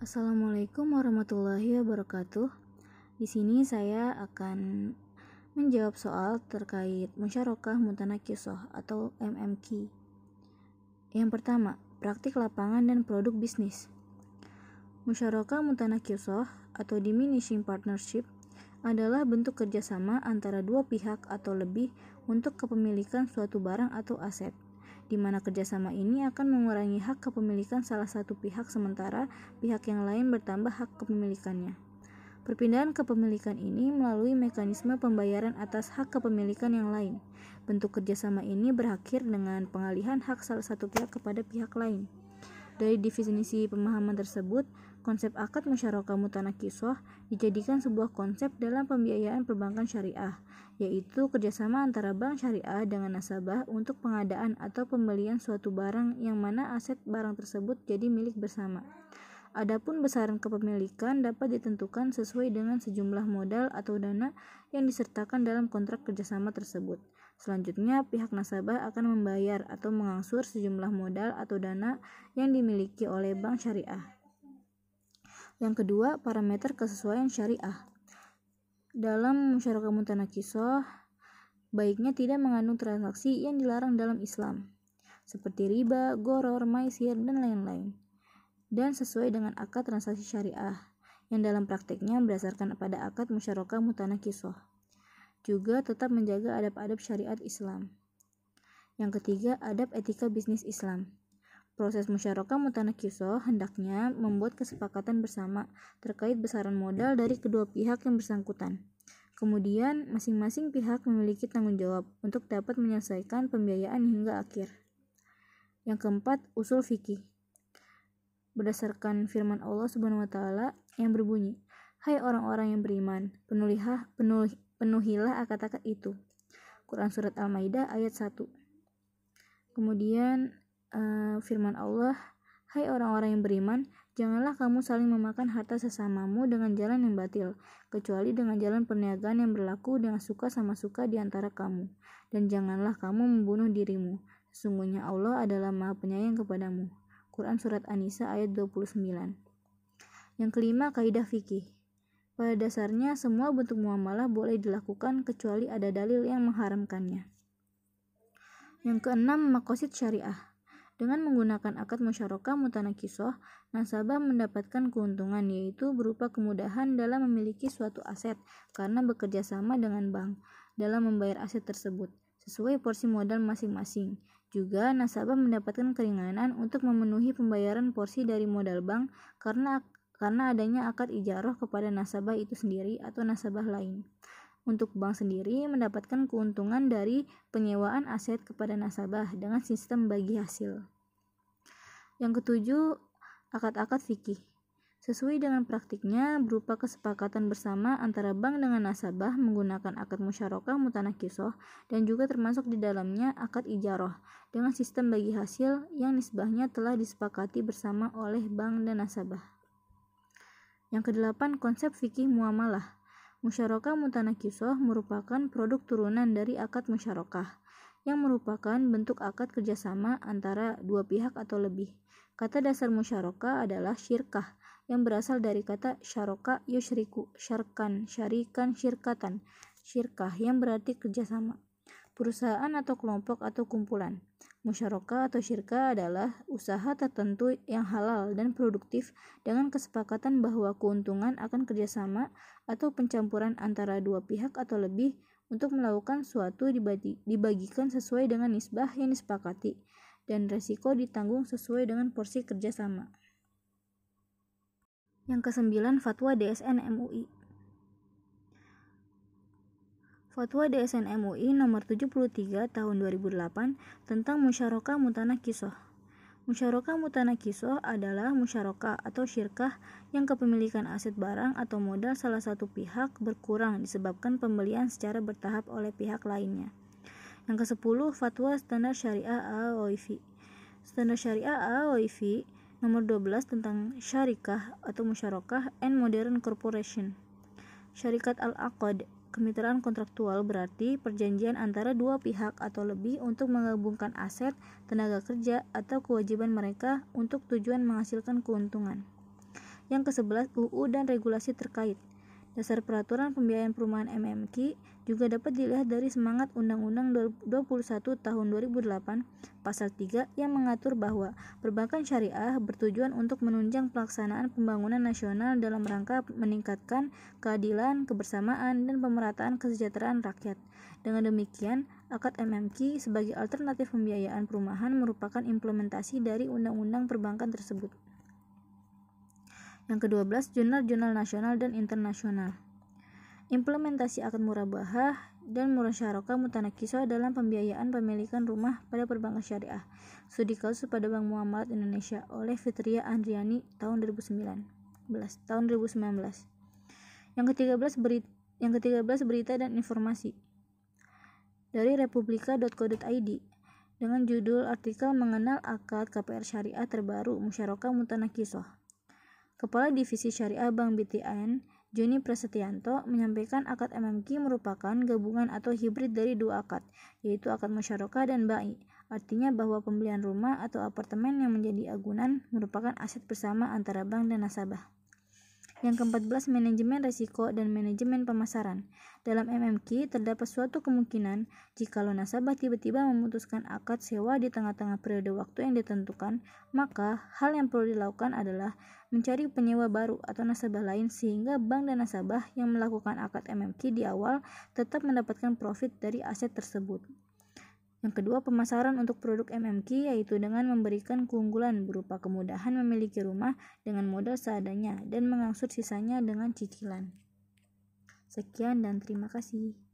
Assalamualaikum warahmatullahi wabarakatuh. Di sini saya akan menjawab soal terkait musyarakah mutanakisoh atau MMQ. Yang pertama, praktik lapangan dan produk bisnis. Musyarakah mutanakisoh atau diminishing partnership adalah bentuk kerjasama antara dua pihak atau lebih untuk kepemilikan suatu barang atau aset di mana kerjasama ini akan mengurangi hak kepemilikan salah satu pihak sementara pihak yang lain bertambah hak kepemilikannya. Perpindahan kepemilikan ini melalui mekanisme pembayaran atas hak kepemilikan yang lain. Bentuk kerjasama ini berakhir dengan pengalihan hak salah satu pihak kepada pihak lain. Dari definisi pemahaman tersebut, konsep akad musyarakah mutanakisoh dijadikan sebuah konsep dalam pembiayaan perbankan syariah, yaitu kerjasama antara bank syariah dengan nasabah untuk pengadaan atau pembelian suatu barang yang mana aset barang tersebut jadi milik bersama. Adapun besaran kepemilikan dapat ditentukan sesuai dengan sejumlah modal atau dana yang disertakan dalam kontrak kerjasama tersebut. Selanjutnya, pihak nasabah akan membayar atau mengangsur sejumlah modal atau dana yang dimiliki oleh bank syariah. Yang kedua, parameter kesesuaian syariah. Dalam masyarakat mutanakisoh, baiknya tidak mengandung transaksi yang dilarang dalam Islam, seperti riba, goror, maisir, dan lain-lain, dan sesuai dengan akad transaksi syariah, yang dalam prakteknya berdasarkan pada akad musyarakah mutanakisoh juga tetap menjaga adab-adab syariat Islam. Yang ketiga, adab etika bisnis Islam. Proses musyarakah mutanakiso hendaknya membuat kesepakatan bersama terkait besaran modal dari kedua pihak yang bersangkutan. Kemudian, masing-masing pihak memiliki tanggung jawab untuk dapat menyelesaikan pembiayaan hingga akhir. Yang keempat, usul fikih. Berdasarkan firman Allah Subhanahu wa taala yang berbunyi, "Hai orang-orang yang beriman, penulilah penuh, penuhilah akad-akad itu. Quran Surat Al-Ma'idah ayat 1 Kemudian uh, firman Allah, Hai orang-orang yang beriman, janganlah kamu saling memakan harta sesamamu dengan jalan yang batil, kecuali dengan jalan perniagaan yang berlaku dengan suka sama suka di antara kamu. Dan janganlah kamu membunuh dirimu. Sesungguhnya Allah adalah maha penyayang kepadamu. Quran Surat An-Nisa ayat 29 Yang kelima, kaidah fikih. Pada dasarnya, semua bentuk muamalah boleh dilakukan kecuali ada dalil yang mengharamkannya. Yang keenam, makosid syariah. Dengan menggunakan akad musyarakah mutanakisoh, nasabah mendapatkan keuntungan yaitu berupa kemudahan dalam memiliki suatu aset karena bekerja sama dengan bank dalam membayar aset tersebut sesuai porsi modal masing-masing. Juga nasabah mendapatkan keringanan untuk memenuhi pembayaran porsi dari modal bank karena karena adanya akad ijaroh kepada nasabah itu sendiri atau nasabah lain. Untuk bank sendiri mendapatkan keuntungan dari penyewaan aset kepada nasabah dengan sistem bagi hasil. Yang ketujuh, akad-akad fikih. Sesuai dengan praktiknya berupa kesepakatan bersama antara bank dengan nasabah menggunakan akad musyarakah mutanakisoh dan juga termasuk di dalamnya akad ijaroh dengan sistem bagi hasil yang nisbahnya telah disepakati bersama oleh bank dan nasabah. Yang kedelapan, konsep fikih muamalah. Musyarakah mutanakisoh merupakan produk turunan dari akad musyarakah, yang merupakan bentuk akad kerjasama antara dua pihak atau lebih. Kata dasar musyarakah adalah syirkah, yang berasal dari kata syaroka yushriku, syarkan, syarikan, syirkatan, syirkah yang berarti kerjasama perusahaan atau kelompok atau kumpulan. Musyarakah atau syirka adalah usaha tertentu yang halal dan produktif dengan kesepakatan bahwa keuntungan akan kerjasama atau pencampuran antara dua pihak atau lebih untuk melakukan suatu dibagi, dibagikan sesuai dengan nisbah yang disepakati dan resiko ditanggung sesuai dengan porsi kerjasama. Yang kesembilan, Fatwa DSN MUI Fatwa DSN MUI nomor 73 tahun 2008 tentang musyarakah mutanah Musyarakah mutanah adalah musyarakah atau syirkah yang kepemilikan aset barang atau modal salah satu pihak berkurang disebabkan pembelian secara bertahap oleh pihak lainnya. Yang ke-10 Fatwa Standar Syariah AOIV. Standar Syariah AOIV nomor 12 tentang syarikah atau musyarakah and modern corporation. Syarikat Al-Aqad Kemitraan kontraktual berarti perjanjian antara dua pihak atau lebih untuk menggabungkan aset, tenaga kerja, atau kewajiban mereka untuk tujuan menghasilkan keuntungan. Yang ke-11 UU dan regulasi terkait. Dasar peraturan pembiayaan perumahan MMK juga dapat dilihat dari semangat Undang-Undang 21 tahun 2008 pasal 3 yang mengatur bahwa perbankan syariah bertujuan untuk menunjang pelaksanaan pembangunan nasional dalam rangka meningkatkan keadilan, kebersamaan, dan pemerataan kesejahteraan rakyat. Dengan demikian, akad MMK sebagai alternatif pembiayaan perumahan merupakan implementasi dari undang-undang perbankan tersebut. Yang ke-12, jurnal-jurnal nasional dan internasional. Implementasi akad murabahah dan murasyarakah mutanakisoh dalam pembiayaan pemilikan rumah pada perbankan syariah. Studi kasus pada Bank Muamalat Indonesia oleh Fitria Andriani tahun 2009. tahun 2019. Yang ke-13 berita, yang ke-13 berita dan informasi. Dari republika.co.id dengan judul artikel mengenal akad KPR syariah terbaru musyarakah mutanakisoh. Kepala Divisi Syariah Bank BTN, Joni Prasetyanto, menyampaikan akad MMQ merupakan gabungan atau hibrid dari dua akad, yaitu akad musyarakah dan ba'i. Artinya bahwa pembelian rumah atau apartemen yang menjadi agunan merupakan aset bersama antara bank dan nasabah. Yang keempat belas, manajemen risiko dan manajemen pemasaran. Dalam MMQ, terdapat suatu kemungkinan jikalau nasabah tiba-tiba memutuskan akad sewa di tengah-tengah periode waktu yang ditentukan, maka hal yang perlu dilakukan adalah mencari penyewa baru atau nasabah lain sehingga bank dan nasabah yang melakukan akad MMQ di awal tetap mendapatkan profit dari aset tersebut. Yang kedua, pemasaran untuk produk MMK yaitu dengan memberikan keunggulan berupa kemudahan memiliki rumah dengan modal seadanya dan mengangsur sisanya dengan cicilan. Sekian dan terima kasih.